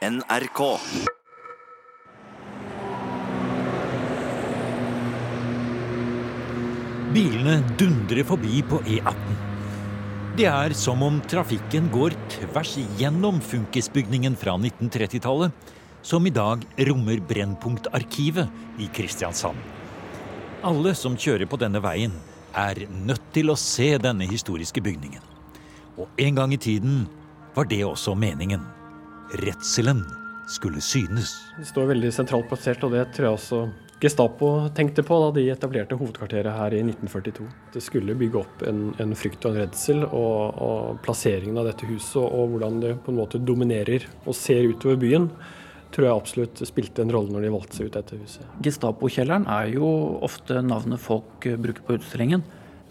NRK. Bilene dundrer forbi på E18. Det er som om trafikken går tvers gjennom funkisbygningen fra 1930-tallet, som i dag rommer Brennpunktarkivet i Kristiansand. Alle som kjører på denne veien, er nødt til å se denne historiske bygningen. Og en gang i tiden var det også meningen. Redselen skulle synes. Det står veldig sentralt plassert, og det tror jeg også Gestapo tenkte på da de etablerte hovedkvarteret her i 1942. Det skulle bygge opp en, en frykt og en redsel, og, og, plasseringen av dette huset og, og hvordan det på en måte dominerer og ser utover byen, tror jeg absolutt spilte en rolle når de valgte seg ut dette huset. Gestapo-kjelleren er jo ofte navnet folk eh, bruker på utstillingen,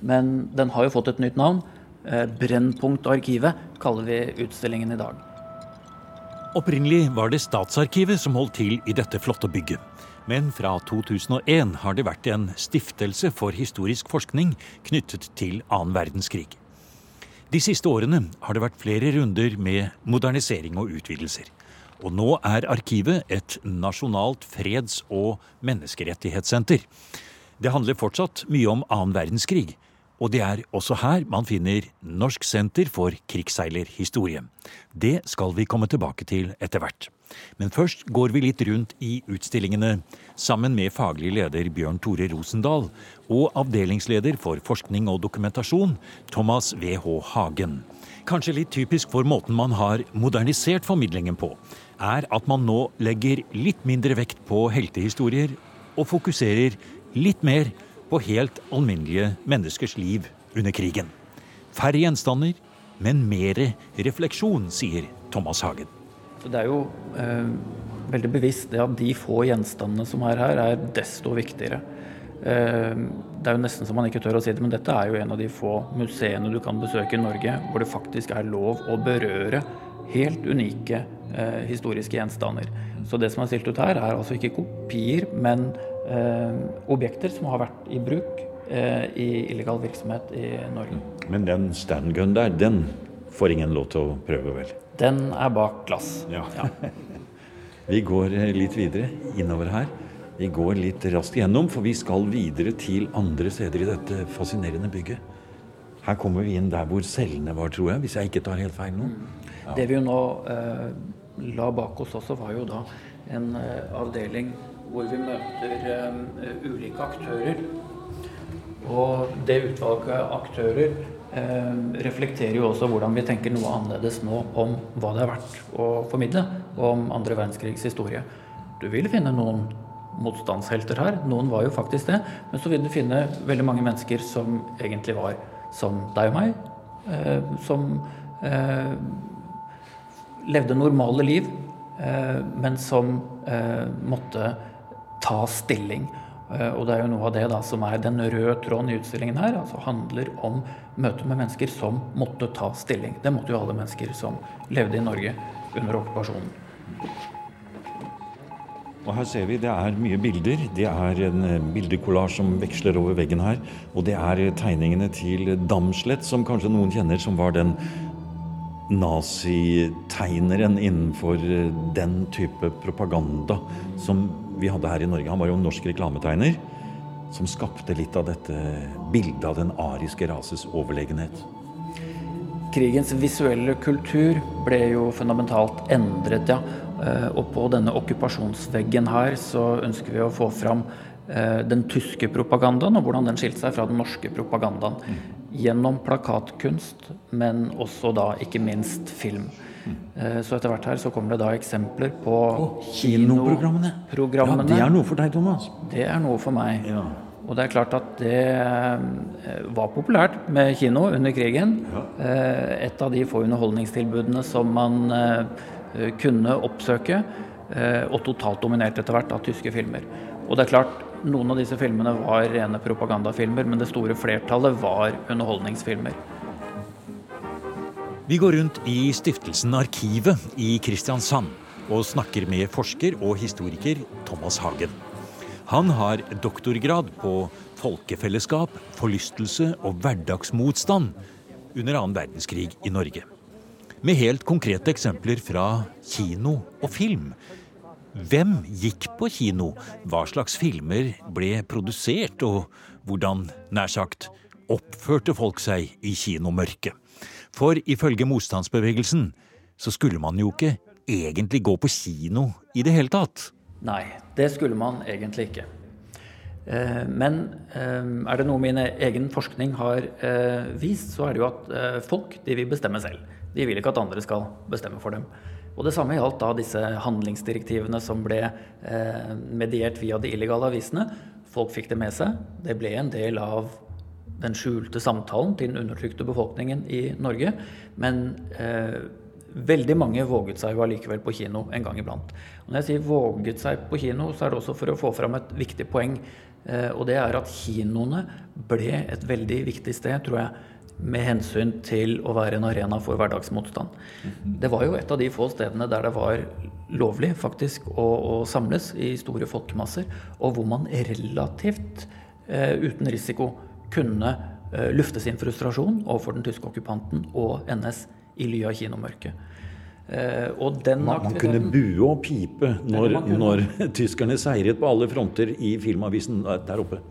men den har jo fått et nytt navn. Eh, Brennpunktarkivet kaller vi utstillingen i dag. Opprinnelig var det Statsarkivet som holdt til i dette flotte bygget. Men fra 2001 har det vært en stiftelse for historisk forskning knyttet til annen verdenskrig. De siste årene har det vært flere runder med modernisering og utvidelser. Og nå er arkivet et nasjonalt freds- og menneskerettighetssenter. Det handler fortsatt mye om annen verdenskrig, og det er også her man finner Norsk senter for krigsseilerhistorie. Det skal vi komme tilbake til etter hvert. Men først går vi litt rundt i utstillingene sammen med faglig leder Bjørn Tore Rosendal og avdelingsleder for forskning og dokumentasjon Thomas W.H. Hagen. Kanskje litt typisk for måten man har modernisert formidlingen på, er at man nå legger litt mindre vekt på heltehistorier og fokuserer litt mer på på helt alminnelige menneskers liv under krigen. Færre gjenstander, men mer refleksjon, sier Thomas Hagen. Det er jo eh, veldig bevisst det at de få gjenstandene som er her, er desto viktigere. Eh, det er jo nesten så man ikke tør å si det, men dette er jo en av de få museene du kan besøke i Norge hvor det faktisk er lov å berøre helt unike eh, historiske gjenstander. Så det som er stilt ut her, er altså ikke kopier, men objekter som har vært i bruk eh, i illegal virksomhet i Norge. Men den standgun der, den får ingen lov til å prøve, vel? Den er bak glass. Ja. ja. vi går eh, litt videre innover her. Vi går litt raskt gjennom, for vi skal videre til andre steder i dette fascinerende bygget. Her kommer vi inn der hvor cellene var, tror jeg, hvis jeg ikke tar helt feil nå. Ja. Det vi jo nå eh, la bak oss også, var jo da en eh, avdeling hvor vi møter uh, ulike aktører. Og det utvalget av aktører uh, reflekterer jo også hvordan vi tenker noe annerledes nå om hva det er verdt å formidle om andre verdenskrigs historie. Du vil finne noen motstandshelter her, noen var jo faktisk det. Men så vil du finne veldig mange mennesker som egentlig var som deg og meg. Uh, som levde normale liv, men som måtte ta stilling. Eh, og det er jo noe av det da, som er den røde tråden i utstillingen her. altså Handler om møtet med mennesker som måtte ta stilling. Det måtte jo alle mennesker som levde i Norge under okkupasjonen. Og her ser vi det er mye bilder. Det er en eh, bildekollasj som veksler over veggen her. Og det er tegningene til Damslett, som kanskje noen kjenner, som var den nazitegneren innenfor eh, den type propaganda som vi hadde her i Norge. Han var jo en norsk reklametegner som skapte litt av dette bildet av den ariske rases overlegenhet. Krigens visuelle kultur ble jo fundamentalt endret, ja. Eh, og på denne okkupasjonsveggen her så ønsker vi å få fram den tyske propagandaen og hvordan den skilte seg fra den norske propagandaen. Mm. Gjennom plakatkunst, men også da ikke minst film. Mm. så etter hvert her så kommer det da eksempler på oh, kinoprogrammene. Ja, det er noe for deg, Thomas. Det er noe for meg. Ja. Og det er klart at det eh, var populært med kino under krigen. Ja. Eh, et av de få underholdningstilbudene som man kunne oppsøke. Og totalt dominert etter hvert av tyske filmer. Og det er klart, noen av disse filmene var rene propagandafilmer, men det store flertallet var underholdningsfilmer. Vi går rundt i stiftelsen Arkivet i Kristiansand og snakker med forsker og historiker Thomas Hagen. Han har doktorgrad på folkefellesskap, forlystelse og hverdagsmotstand under annen verdenskrig i Norge. med helt konkrete eksempler fra kino og film. Hvem gikk på kino? Hva slags filmer ble produsert? Og hvordan, nær sagt, oppførte folk seg i kinomørket? For ifølge motstandsbevegelsen så skulle man jo ikke egentlig gå på kino i det hele tatt. Nei, det skulle man egentlig ikke. Eh, men eh, er det noe min egen forskning har eh, vist, så er det jo at folk de vil bestemme selv. De vil ikke at andre skal bestemme for dem. Og Det samme gjaldt da disse handlingsdirektivene som ble mediert via de illegale avisene. Folk fikk det med seg. Det ble en del av den skjulte samtalen til den undertrykte befolkningen i Norge. Men eh, veldig mange våget seg jo allikevel på kino en gang iblant. Og når jeg sier våget seg på kino, så er det også for å få fram et viktig poeng. Eh, og det er at kinoene ble et veldig viktig sted, tror jeg, med hensyn til å være en arena for hverdagsmotstand. Det var jo et av de få stedene der det var lovlig faktisk å, å samles i store folkemasser, og hvor man relativt eh, uten risiko kunne eh, lufte sin frustrasjon overfor den tyske okkupanten og NS i ly av kinomørket. Eh, man, man, kunne bue og pipe når, når tyskerne seiret på alle fronter i filmavisen der oppe.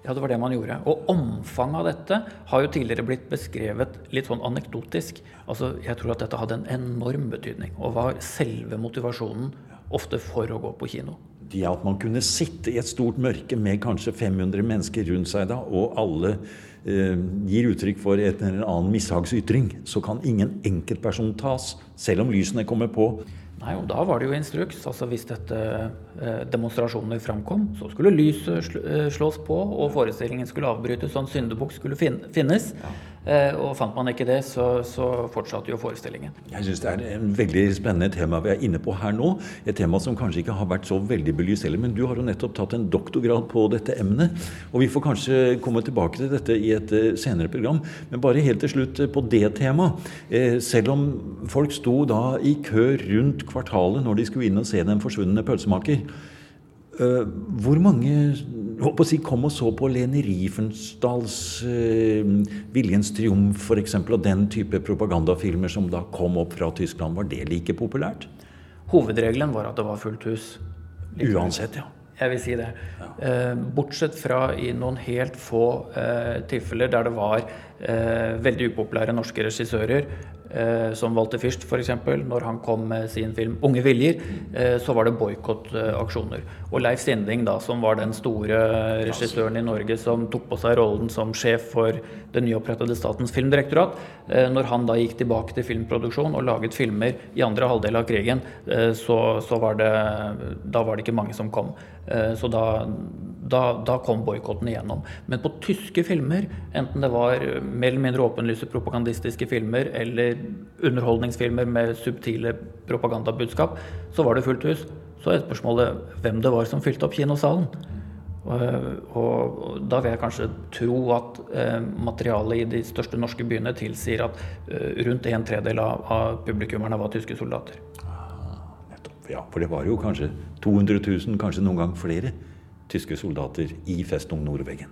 Ja, det var det man gjorde. Og omfanget av dette har jo tidligere blitt beskrevet litt sånn anekdotisk. Altså, Jeg tror at dette hadde en enorm betydning, og var selve motivasjonen ofte for å gå på kino. Det at man kunne sitte i et stort mørke med kanskje 500 mennesker rundt seg da, og alle eh, gir uttrykk for et eller annen mishagsytring, så kan ingen enkeltperson tas, selv om lysene kommer på. Nei, og Da var det jo instruks. altså Hvis dette eh, demonstrasjoner framkom, så skulle lyset eh, slås på, og forestillingen skulle avbrytes, sånn syndebukk skulle finnes. Ja. Eh, og fant man ikke det, så, så fortsatte jo forestillingen. Jeg syns det er en veldig spennende tema vi er inne på her nå. Et tema som kanskje ikke har vært så veldig belyst heller. Men du har jo nettopp tatt en doktorgrad på dette emnet. Og vi får kanskje komme tilbake til dette i et eh, senere program. Men bare helt til slutt eh, på det temaet. Selv om folk sto da i kø rundt kvartalet når de skulle inn og se Den forsvunne pølsemaker. Hvor mange håper å si, kom og så på Lene Riefensdals uh, 'Viljens triumf' f.eks., og den type propagandafilmer som da kom opp fra Tyskland. Var det like populært? Hovedregelen var at det var fullt hus. Like Uansett, ja. Jeg vil si det. Ja. Uh, bortsett fra i noen helt få uh, tilfeller der det var veldig upopulære norske regissører Eh, som Walter Fürst f.eks. Når han kom med sin film 'Unge viljer', eh, så var det boikottaksjoner. Og Leif Sinding, da, som var den store regissøren i Norge som tok på seg rollen som sjef for det nyopprettede Statens filmdirektorat, eh, når han da gikk tilbake til filmproduksjon og laget filmer i andre halvdel av krigen, eh, så, så var det Da var det ikke mange som kom. Eh, så da da, da kom boikotten igjennom. Men på tyske filmer, enten det var mer eller mindre åpenlyse propagandistiske filmer eller underholdningsfilmer med subtile propagandabudskap, så var det fullt hus. Så er spørsmålet hvem det var som fylte opp kinosalen. Og, og, da vil jeg kanskje tro at eh, materialet i de største norske byene tilsier at eh, rundt en tredel av, av publikummerne var tyske soldater. Ah, ja, for det var jo kanskje 200 000, kanskje noen gang flere tyske soldater i Festung Nordveggen.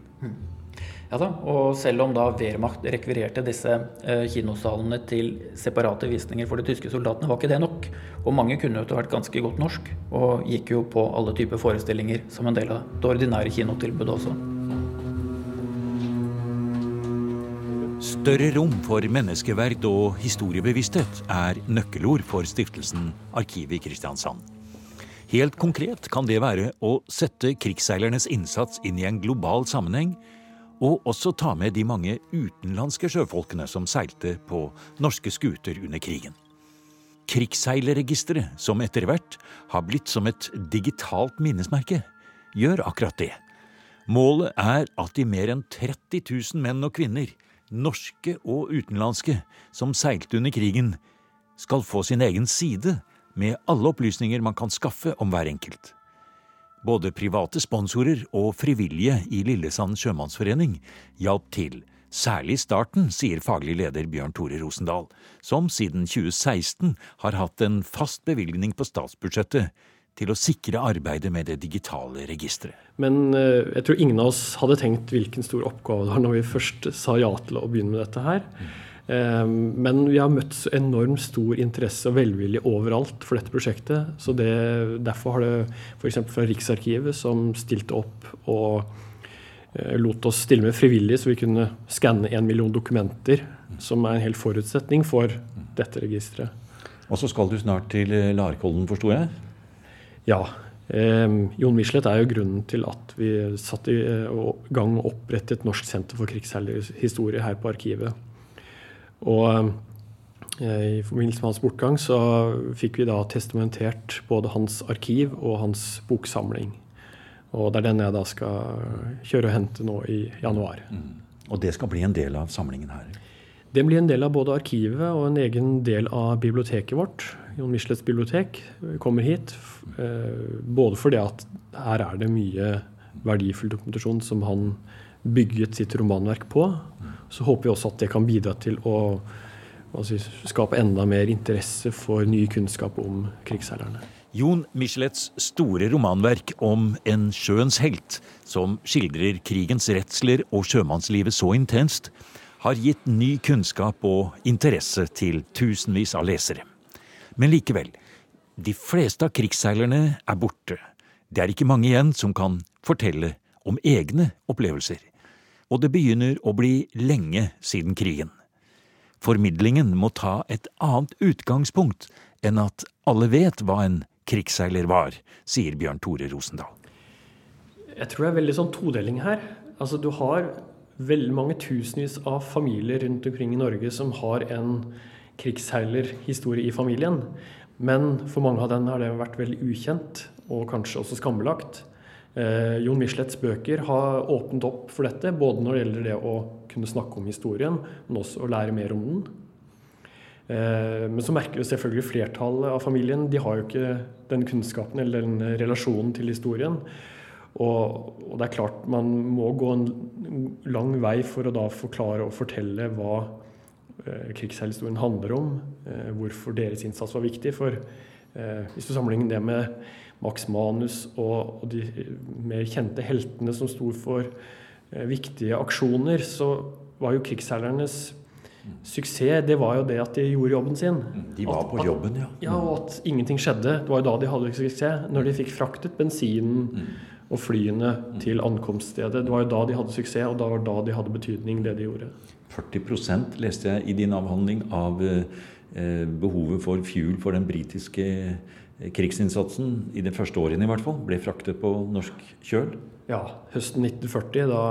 Ja da, og selv om da Wehrmacht rekvirerte disse eh, kinosalene til separate visninger for de tyske soldatene, var ikke det nok. Og mange kunne jo vært ganske godt norsk, og gikk jo på alle typer forestillinger som en del av det ordinære kinotilbudet også. Større rom for menneskeverd og historiebevissthet er nøkkelord for stiftelsen Arkivet i Kristiansand. Helt konkret kan det være å sette krigsseilernes innsats inn i en global sammenheng, og også ta med de mange utenlandske sjøfolkene som seilte på norske skuter under krigen. Krigsseilerregisteret, som etter hvert har blitt som et digitalt minnesmerke, gjør akkurat det. Målet er at de mer enn 30 000 menn og kvinner, norske og utenlandske, som seilte under krigen, skal få sin egen side med alle opplysninger man kan skaffe om hver enkelt. Både private sponsorer og frivillige i Lillesand sjømannsforening hjalp til, særlig i starten, sier faglig leder Bjørn Tore Rosendal, som siden 2016 har hatt en fast bevilgning på statsbudsjettet til å sikre arbeidet med det digitale registeret. Men eh, jeg tror ingen av oss hadde tenkt hvilken stor oppgave det var når vi først sa ja til å begynne med dette her. Men vi har møtt enormt stor interesse og velvilje overalt for dette prosjektet. så det, Derfor har det f.eks. fra Riksarkivet, som stilte opp og lot oss stille med frivillig, så vi kunne skanne en million dokumenter, som er en hel forutsetning for dette registeret. Og så skal du snart til Larkollen, forsto jeg? Ja. Eh, Jon Michelet er jo grunnen til at vi satte i eh, gang og opprettet Norsk senter for krigshistorie her på Arkivet. Og eh, i forbindelse med hans bortgang så fikk vi da testamentert både hans arkiv og hans boksamling. Og det er den jeg da skal kjøre og hente nå i januar. Mm. Og det skal bli en del av samlingen her? Det blir en del av både arkivet og en egen del av biblioteket vårt. Jon Michelets bibliotek kommer hit. Eh, både fordi at her er det mye verdifull dokumentasjon som han bygget sitt romanverk på. Så håper vi også at det kan bidra til å altså, skape enda mer interesse for ny kunnskap om krigsseilerne. Jon Michelets store romanverk om en sjøens helt, som skildrer krigens redsler og sjømannslivet så intenst, har gitt ny kunnskap og interesse til tusenvis av lesere. Men likevel, de fleste av krigsseilerne er borte. Det er ikke mange igjen som kan fortelle om egne opplevelser. Og det begynner å bli lenge siden krigen. Formidlingen må ta et annet utgangspunkt enn at alle vet hva en krigsseiler var, sier Bjørn Tore Rosendal. Jeg tror det er veldig sånn todeling her. Altså, du har veldig mange tusenvis av familier rundt omkring i Norge som har en krigsseilerhistorie i familien. Men for mange av dem har det vært veldig ukjent, og kanskje også skambelagt. Eh, Jon Michelets bøker har åpnet opp for dette, både når det gjelder det å kunne snakke om historien, men også å lære mer om den. Eh, men så merker vi selvfølgelig flertallet av familien de har jo ikke den kunnskapen eller den relasjonen til historien. Og, og, det er klart man må gå en lang vei for å da forklare og fortelle hva eh, krigsherrhistorien handler om. Eh, hvorfor deres innsats var viktig. For eh, hvis du sammenligner det med Max Manus og, og, de mer kjente heltene som sto for eh, viktige aksjoner, så var jo krigsseilernes suksess det var jo det at de gjorde jobben sin. De var at, på jobben, ja. Ja, Og at ingenting skjedde. Det var jo da de hadde suksess. Når de fikk fraktet bensinen mm og flyene til ankomststedet. Det var jo da de hadde suksess, og da var da de hadde betydning, det de gjorde. 40% leste jeg i din avhandling av eh, behovet for fuel for den britiske eh, krigsinnsatsen, i de første årene i hvert fall, ble fraktet på norsk kjøl? Ja, høsten 1940, da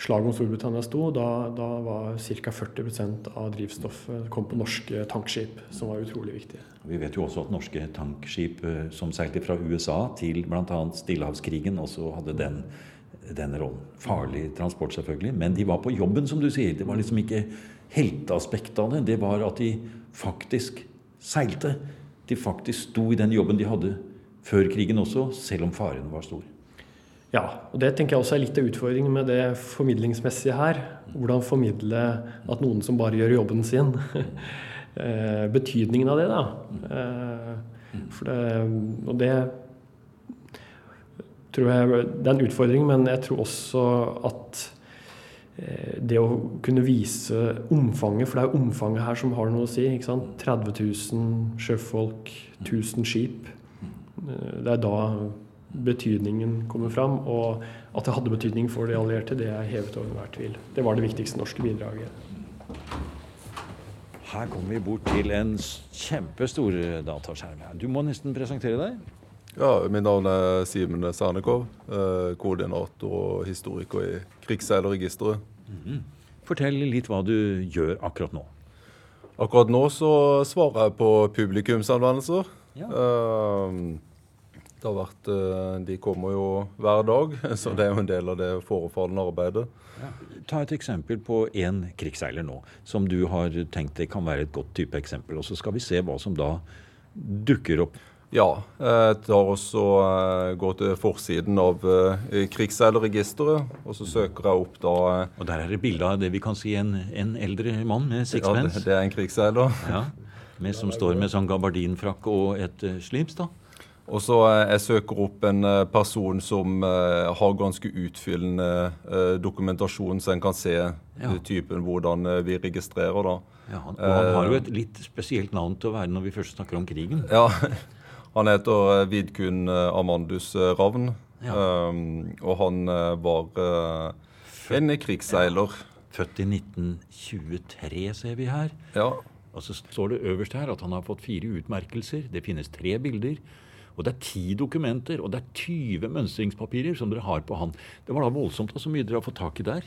slaget om Storbritannia sto, da, da var ca. 40% av drivstoffet kom på norske tankskip, som var utrolig viktige. Vi vet jo også at norske tankskip eh, som seilte fra USA til bl.a. Stillehavskrigen, også hadde den, denne rollen. Farlig transport, selvfølgelig, men de var på jobben, som du sier. Det var liksom ikke helteaspektet av det. Det var at de faktisk seilte. De faktisk sto i den jobben de hadde før krigen også, selv om faren var stor. Ja, og det tenker jeg også er litt av utfordringen med det formidlingsmessige her. Hvordan formidle at noen som bare gjør jobben sin. Eh, betydningen av det, da. Eh, for det, og det tror jeg Det er en utfordring, men jeg tror også at det å kunne vise omfanget, for det er omfanget her som har noe å si. ikke sant? 30 000 sjøfolk, 1000 skip. Det er da betydningen kommer fram. Og at det hadde betydning for de allierte, det er hevet over enhver tvil. Det var det viktigste norske bidraget. Her kommer vi bort til en kjempestor dataskjerm. Du må nesten presentere deg. Ja, Mitt navn er Simen Sarnekov, eh, koordinator og historiker i Krigsseilerregisteret. Mm -hmm. Fortell litt hva du gjør akkurat nå. Akkurat nå så svarer jeg på publikumsanvendelser. Ja. Uh, det har vært, eh, De kommer jo hver dag, så det er jo en del av det forefallende arbeidet. Ja. Ta et eksempel på én krigsseiler nå, som du har tenkt det kan være et godt type eksempel. Og så skal vi se hva som da dukker opp. Ja. Jeg tar også, eh, går til forsiden av eh, krigsseilerregisteret, og så søker jeg opp da Og der er det bilde av det vi kan si en, en eldre mann med sixpence? Ja, det, det er en krigsseiler. Ja, med, Som står med sånn gabardinfrakk og et slips, da? Og så eh, Jeg søker opp en eh, person som har ganske utfyllende dokumentasjon, så en kan se ja. typen hvordan vi registrerer. da. Ja, han, og han har jo et litt spesielt navn til å være når vi først snakker om krigen. Ja, Han heter Vidkun Amandus Ravn. Ja. Um, og han var en krigsseiler. Født i 1923, ser vi her. Ja. Og så står det øverst her at han har fått fire utmerkelser. Det finnes tre bilder. Og det er ti dokumenter, og det er 20 mønstringspapirer som dere har på han. Det var da voldsomt så mye dere har fått tak i der?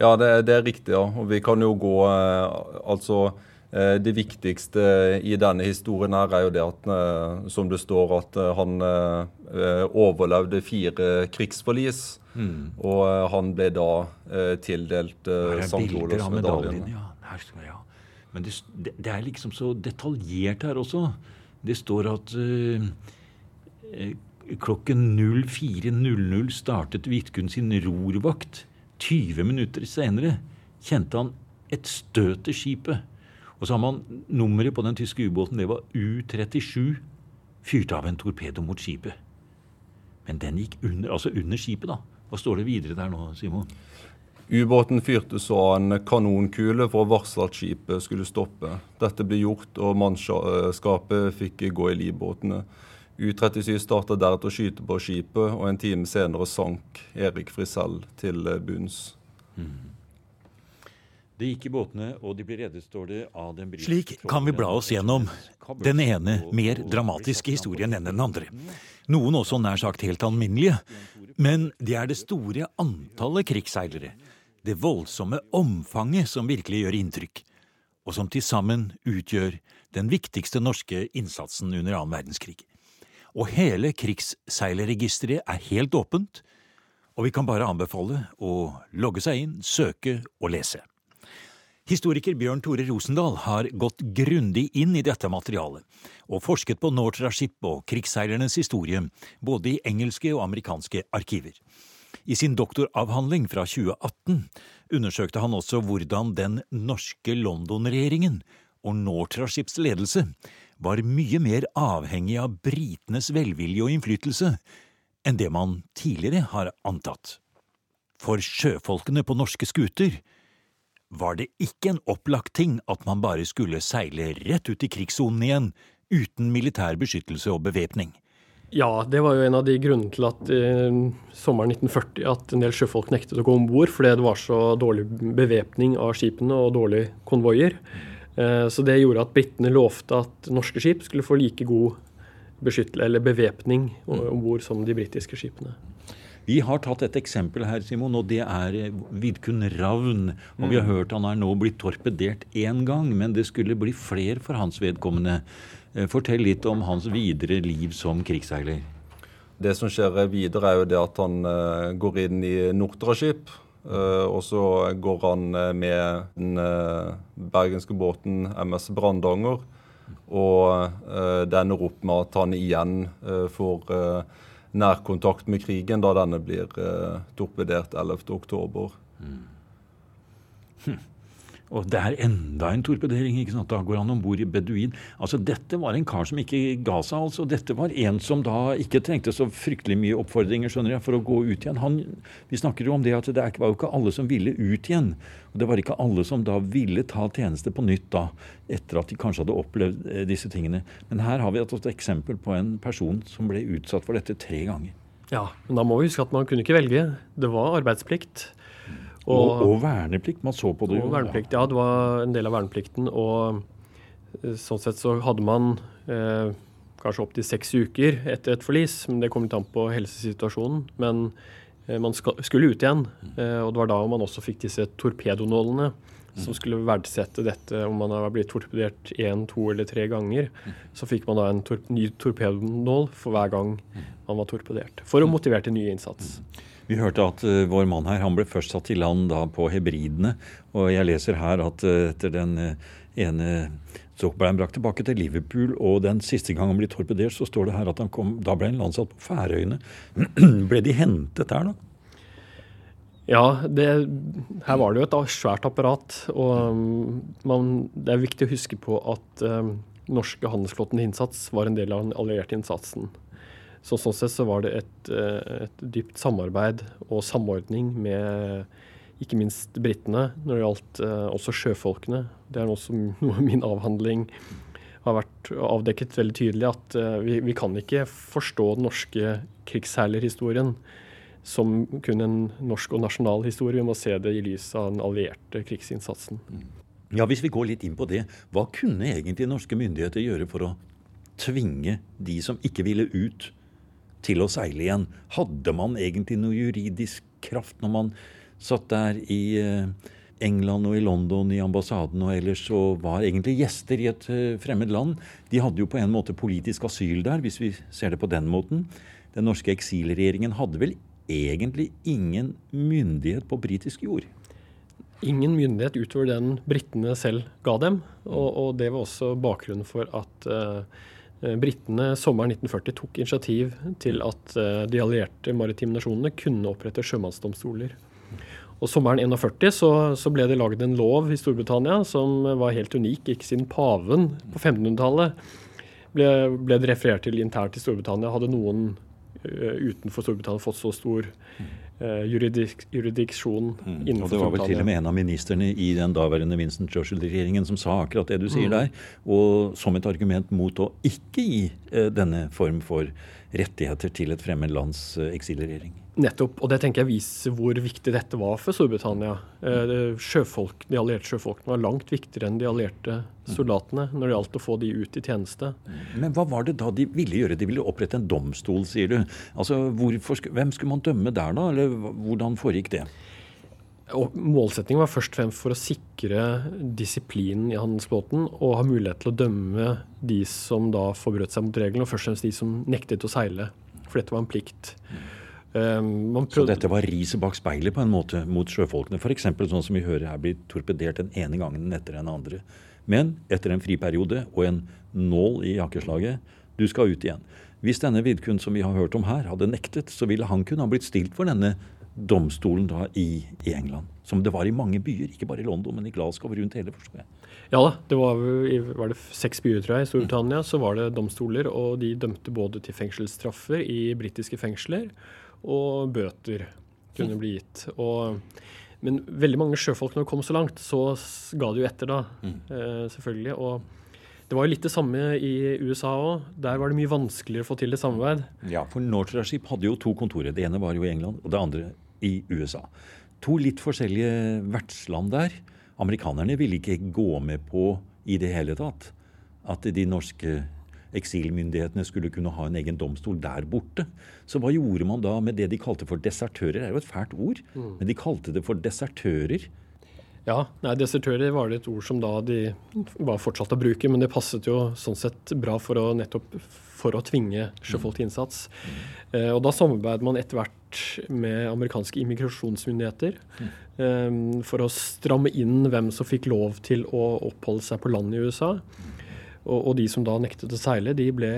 Ja, det, det er riktig. ja. Og vi kan jo gå eh, Altså, eh, det viktigste i denne historien her er jo det at, eh, som det står, at han overlevde fire krigsforlis. Mm. Og han ble da tildelt St. Olavs-medaljen. Ja, ja. Men det, det, er liksom så detaljert her også. Det står at uh, Eh, klokken 04.00 startet Vidkun sin rorvakt. 20 minutter senere kjente han et støt i skipet. Og så har man nummeret på den tyske ubåten. Det var U-37. Fyrte av en torpedo mot skipet. Men den gikk under, altså under skipet, da. Hva står det videre der nå, Simon? Ubåten fyrte så en kanonkule for å varsle at skipet skulle stoppe. Dette ble gjort, og mannskapet fikk gå i livbåtene. U-37 starta deretter å skyte på skipet, og en time senere sank Erik Frisell til bunns. Mm. Det gikk i båtene, og de ble reddet, står det, av den Slik kan vi bla oss gjennom den ene mer dramatiske historien enn den andre. Noen også nær sagt helt alminnelige. Men det er det store antallet krigsseilere, det voldsomme omfanget, som virkelig gjør inntrykk, og som til sammen utgjør den viktigste norske innsatsen under annen verdenskrig og hele krigsseilerregisteret er helt åpent, og vi kan bare anbefale å logge seg inn, søke og lese. Historiker Bjørn Tore Rosendal har gått grundig inn i dette materialet, og forsket på Nortraship og krigsseilernes historie, både i engelske og amerikanske arkiver. I sin doktoravhandling fra 2018 undersøkte han også hvordan den norske London-regjeringen og Nortraships ledelse var mye mer avhengig av britenes velvilje og innflytelse enn det man tidligere har antatt. For sjøfolkene på norske skuter var det ikke en opplagt ting at man bare skulle seile rett ut i krigssonen igjen uten militær beskyttelse og bevæpning. Ja, det var jo en av de grunnene til at eh, sommeren 1940 at en del sjøfolk nektet å gå om bord fordi det var så dårlig bevæpning av skipene og dårlige konvoier. Eh, så det gjorde at britene lovte at norske skip skulle få like god beskyttelse eller bevæpning mm. om bord som de britiske skipene. Vi har tatt et eksempel her, Simon, og det er eh, Vidkun Ravn. Og vi har mm. hørt han er nå blitt torpedert én gang, men det skulle bli flere for hans vedkommende. Eh, fortell litt om hans videre liv som krigsseiler. Det som skjer videre, er jo det at han går inn i Nortraship. Uh, og så går han med den bergenske båten MS Brandanger. Og det ender opp med at han igjen får nærkontakt med krigen da denne blir torpedert 11.10. Mm. Hm. Og det er enda en torpedering. ikke sant? Da går han om bord i Beduin. Altså, Dette var en kar som ikke ga seg. altså. Dette var en som da ikke trengte så fryktelig mye oppfordringer skjønner jeg, for å gå ut igjen. Han, vi snakker jo om det at det var jo ikke alle som ville ut igjen. Og det var ikke alle som da ville ta tjeneste på nytt da, etter at de kanskje hadde opplevd eh, disse tingene. Men her har vi et eksempel på en person som ble utsatt for dette tre ganger. Ja, men da må vi huske at man kunne ikke velge. Det var arbeidsplikt. Og, og, verneplikt. Man så på det jo. Og verneplikt, ja. Det var en del av verneplikten. Og eh, sånn sett så hadde man eh, kanskje opptil seks uker etter et forlis. Men det kom litt an på helsesituasjonen. Men eh, man skal, skulle ut igjen. Eh, og det var da man også fikk disse torpedonålene. Som skulle verdsette dette om man har blitt torpedert én, to eller tre ganger. Så fikk man da en tor ny torpedonål for hver gang man var torpedert. For å motivere til ny innsats. Vi hørte at uh, vår mann her han ble først satt i land da på Hebridene. Og jeg leser her at uh, etter den uh, ene så ble han brakt tilbake til Liverpool, og den siste gang han ble torpedert, så står det her at han kom, da ble han landsatt på Færøyene. ble de hentet der, da? Ja, det, her var det jo et svært apparat. Og um, man, det er viktig å huske på at um, norske handelsflåtens innsats var en del av den allierte innsatsen. Så sånn sett så var det et, et dypt samarbeid og samordning med ikke minst britene når det gjaldt også sjøfolkene. Det er også noe min avhandling har vært avdekket veldig tydelig at vi, vi kan ikke forstå den norske krigsseilerhistorien som kun en norsk og nasjonal historie. Vi må se det i lys av den allierte krigsinnsatsen. Ja, Hvis vi går litt inn på det, hva kunne egentlig norske myndigheter gjøre for å tvinge de som ikke ville ut, til å seile igjen? Hadde man egentlig noe juridisk kraft når man satt der i eh, England og i London, i ambassaden og ellers, og var egentlig gjester i et eh, fremmed land? De hadde jo på en måte politisk asyl der, hvis vi ser det på den måten. Den norske eksilregjeringen hadde vel egentlig ingen myndighet på britisk jord. Ingen myndighet utover den britene selv ga dem. Og, og det var også bakgrunnen for at uh, britene sommeren 1940 tok initiativ til at uh, de allierte maritime nasjonene kunne opprette sjømannsdomstoler. Og Sommeren 1941 så, så, ble det laget en lov i Storbritannia som var helt unik. Ikke siden paven på 1500-tallet ble, ble, det referert til internt i Storbritannia. Hadde noen uh, utenfor Storbritannia fått så stor juridik, juridiksjon mm. innenfor Og Det var vel til og med en av ministerne i den daværende Winston Churchill-regjeringen som sa akkurat det du sier mm. der, og som et argument mot å ikke gi uh, denne form for rettigheter til et fremmed lands uh, eksilregjering. Nettopp. Og det tenker jeg viser hvor viktig dette var for Storbritannia. Eh, sjøfolk, de allierte sjøfolkene var langt viktigere enn de allierte soldatene når det gjaldt å få de ut i tjeneste. Men hva var det da de ville gjøre? De ville opprette en domstol, sier du. Altså, hvorfor, Hvem skulle man dømme der da, eller hvordan foregikk det? Og Målsettingen var først og fremst for å sikre disiplinen i handelsbåten og ha mulighet til å dømme de som da forbrøt seg mot reglene, og først og fremst de som nektet å seile. For dette var en plikt. Um, så dette var riset bak speilet på en måte mot sjøfolkene? F.eks. sånn som vi hører her blir torpedert den ene gangen etter den andre. Men etter en friperiode og en nål i jakkeslaget, du skal ut igjen. Hvis denne Vidkun som vi har hørt om her, hadde nektet, så ville han kunne ha blitt stilt for denne domstolen da i, i England. Som det var i mange byer, ikke bare i London, men i Glasgow rundt hele, forstår jeg. Ja da, det var, var det seks byer tror jeg, i Storbritannia. Så var det domstoler, og de dømte både til fengselsstraffer i britiske fengsler og bøter kunne bli gitt. Og, men veldig mange sjøfolk, når det kom så langt, så ga det jo etter, da. Mm. Eh, selvfølgelig. Og det var jo litt det samme i USA òg. Der var det mye vanskeligere å få til et samarbeid. Ja, for Nortraship hadde jo to kontorer. Det ene var jo i England, og det andre i USA. To litt forskjellige vertsland der. Amerikanerne ville ikke gå med på i det hele tatt at de norske eksilmyndighetene skulle kunne ha en egen domstol der borte. Så hva gjorde man da med det de kalte for desertører? Det er jo et fælt ord, mm. men de kalte det for desertører. Ja, nei, desertører var det et ord som da de var fortsatt å bruke, men det passet jo sånn sett bra for å nettopp for å tvinge sjøfolk til innsats. Mm. Eh, og da samarbeidet man etter hvert med amerikanske immigrasjonsmyndigheter mm. eh, for å stramme inn hvem som fikk lov til å oppholde seg på land i USA. Mm. Og, og, de som da nektet å seile, de ble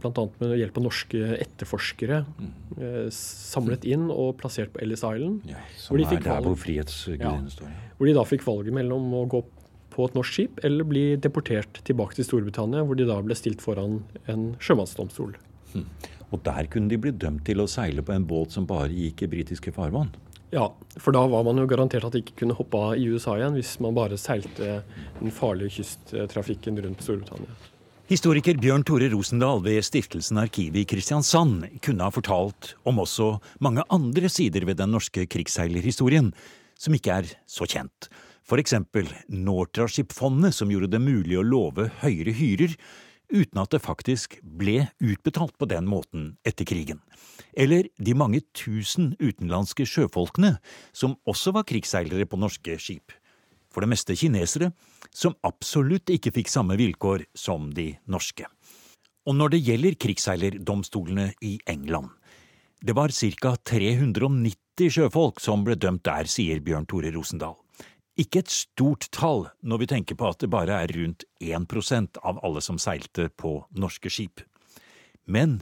bl.a. med hjelp av norske etterforskere mm. eh, samlet inn og plassert på Ellis Island. Ja, som er der hvor frihetsgudene ja, står. Hvor de da fikk valget mellom å gå på et norsk skip eller bli deportert tilbake til Storbritannia, hvor de da ble stilt foran en sjømannsdomstol. Mm. Og der kunne de bli dømt til å seile på en båt som bare gikk i britiske farvann? Ja, for da var man jo garantert at de ikke kunne hoppe av i USA igjen hvis man bare seilte den farlige kysttrafikken rundt Storbritannia. Historiker Bjørn Tore Rosendal ved Stiftelsen Arkivet i Kristiansand kunne ha fortalt om også mange andre sider ved den norske krigsseilerhistorien som ikke er så kjent. Eksempel Nortraship-fondet, som gjorde det mulig å love høyere hyrer uten at det faktisk ble utbetalt på den måten etter krigen. Eller de mange tusen utenlandske sjøfolkene som også var krigsseilere på norske skip. For det meste kinesere, som absolutt ikke fikk samme vilkår som de norske. Og når det gjelder krigsseilerdomstolene i England, det var ca. 390 sjøfolk som ble dømt der, sier Bjørn Tore Rosendal. Ikke et stort tall når vi tenker på at det bare er rundt 1% av alle som seilte på norske skip. Men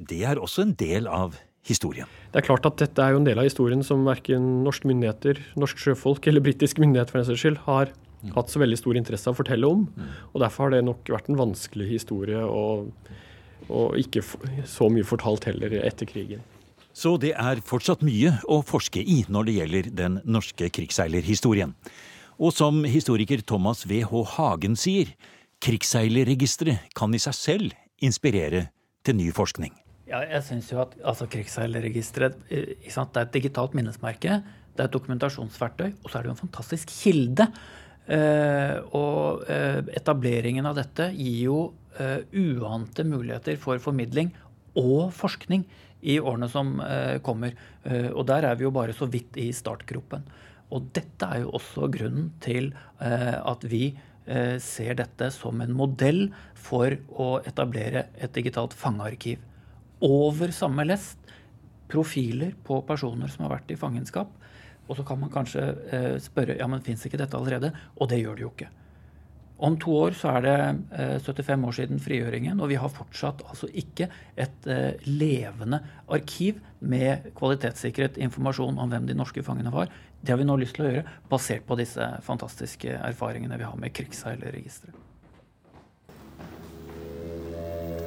det er også en del av historien. Det er klart at dette er jo en del av historien som verken norske myndigheter, norsk sjøfolk eller britisk myndighet for den saks skyld har mm. hatt så veldig stor interesse av å fortelle om. Mm. Og derfor har det nok vært en vanskelig historie og, og ikke så mye fortalt heller etter krigen. Så det er fortsatt mye å forske i når det gjelder den norske krigsseilerhistorien. Og som historiker Thomas W.H. Hagen sier, krigsseilerregisteret kan i seg selv inspirere til ny forskning. Ja, jeg synes jo at altså, Krigsseilerregisteret eh, er et digitalt minnesmerke. Det er et dokumentasjonsverktøy, og så er det jo en fantastisk kilde. Eh, og eh, etableringen av dette gir jo eh, uante muligheter for formidling og forskning i årene som kommer. og der er vi jo bare så vidt i startgropen. Og dette er jo også grunnen til at vi ser dette som en modell for å etablere et digitalt fangearkiv. Over samme lest profiler på personer som har vært i fangenskap og så kan man kanskje eh, spørre ja, men fins ikke dette allerede? Og det gjør det jo ikke. Om to år så er det eh, 75 år siden frigjøringen, og vi har fortsatt altså ikke et eh, levende arkiv med kvalitetssikret informasjon om hvem de norske fangene var. Det har vi nå lyst til å gjøre, basert på disse fantastiske erfaringene vi har med krigsseilerregisteret.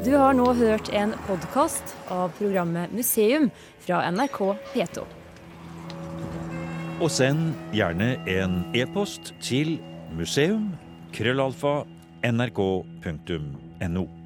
Du har nå hørt en podkast av programmet Museum fra NRK P2. Og send gjerne en e-post til museum krøllalfa nrk.no.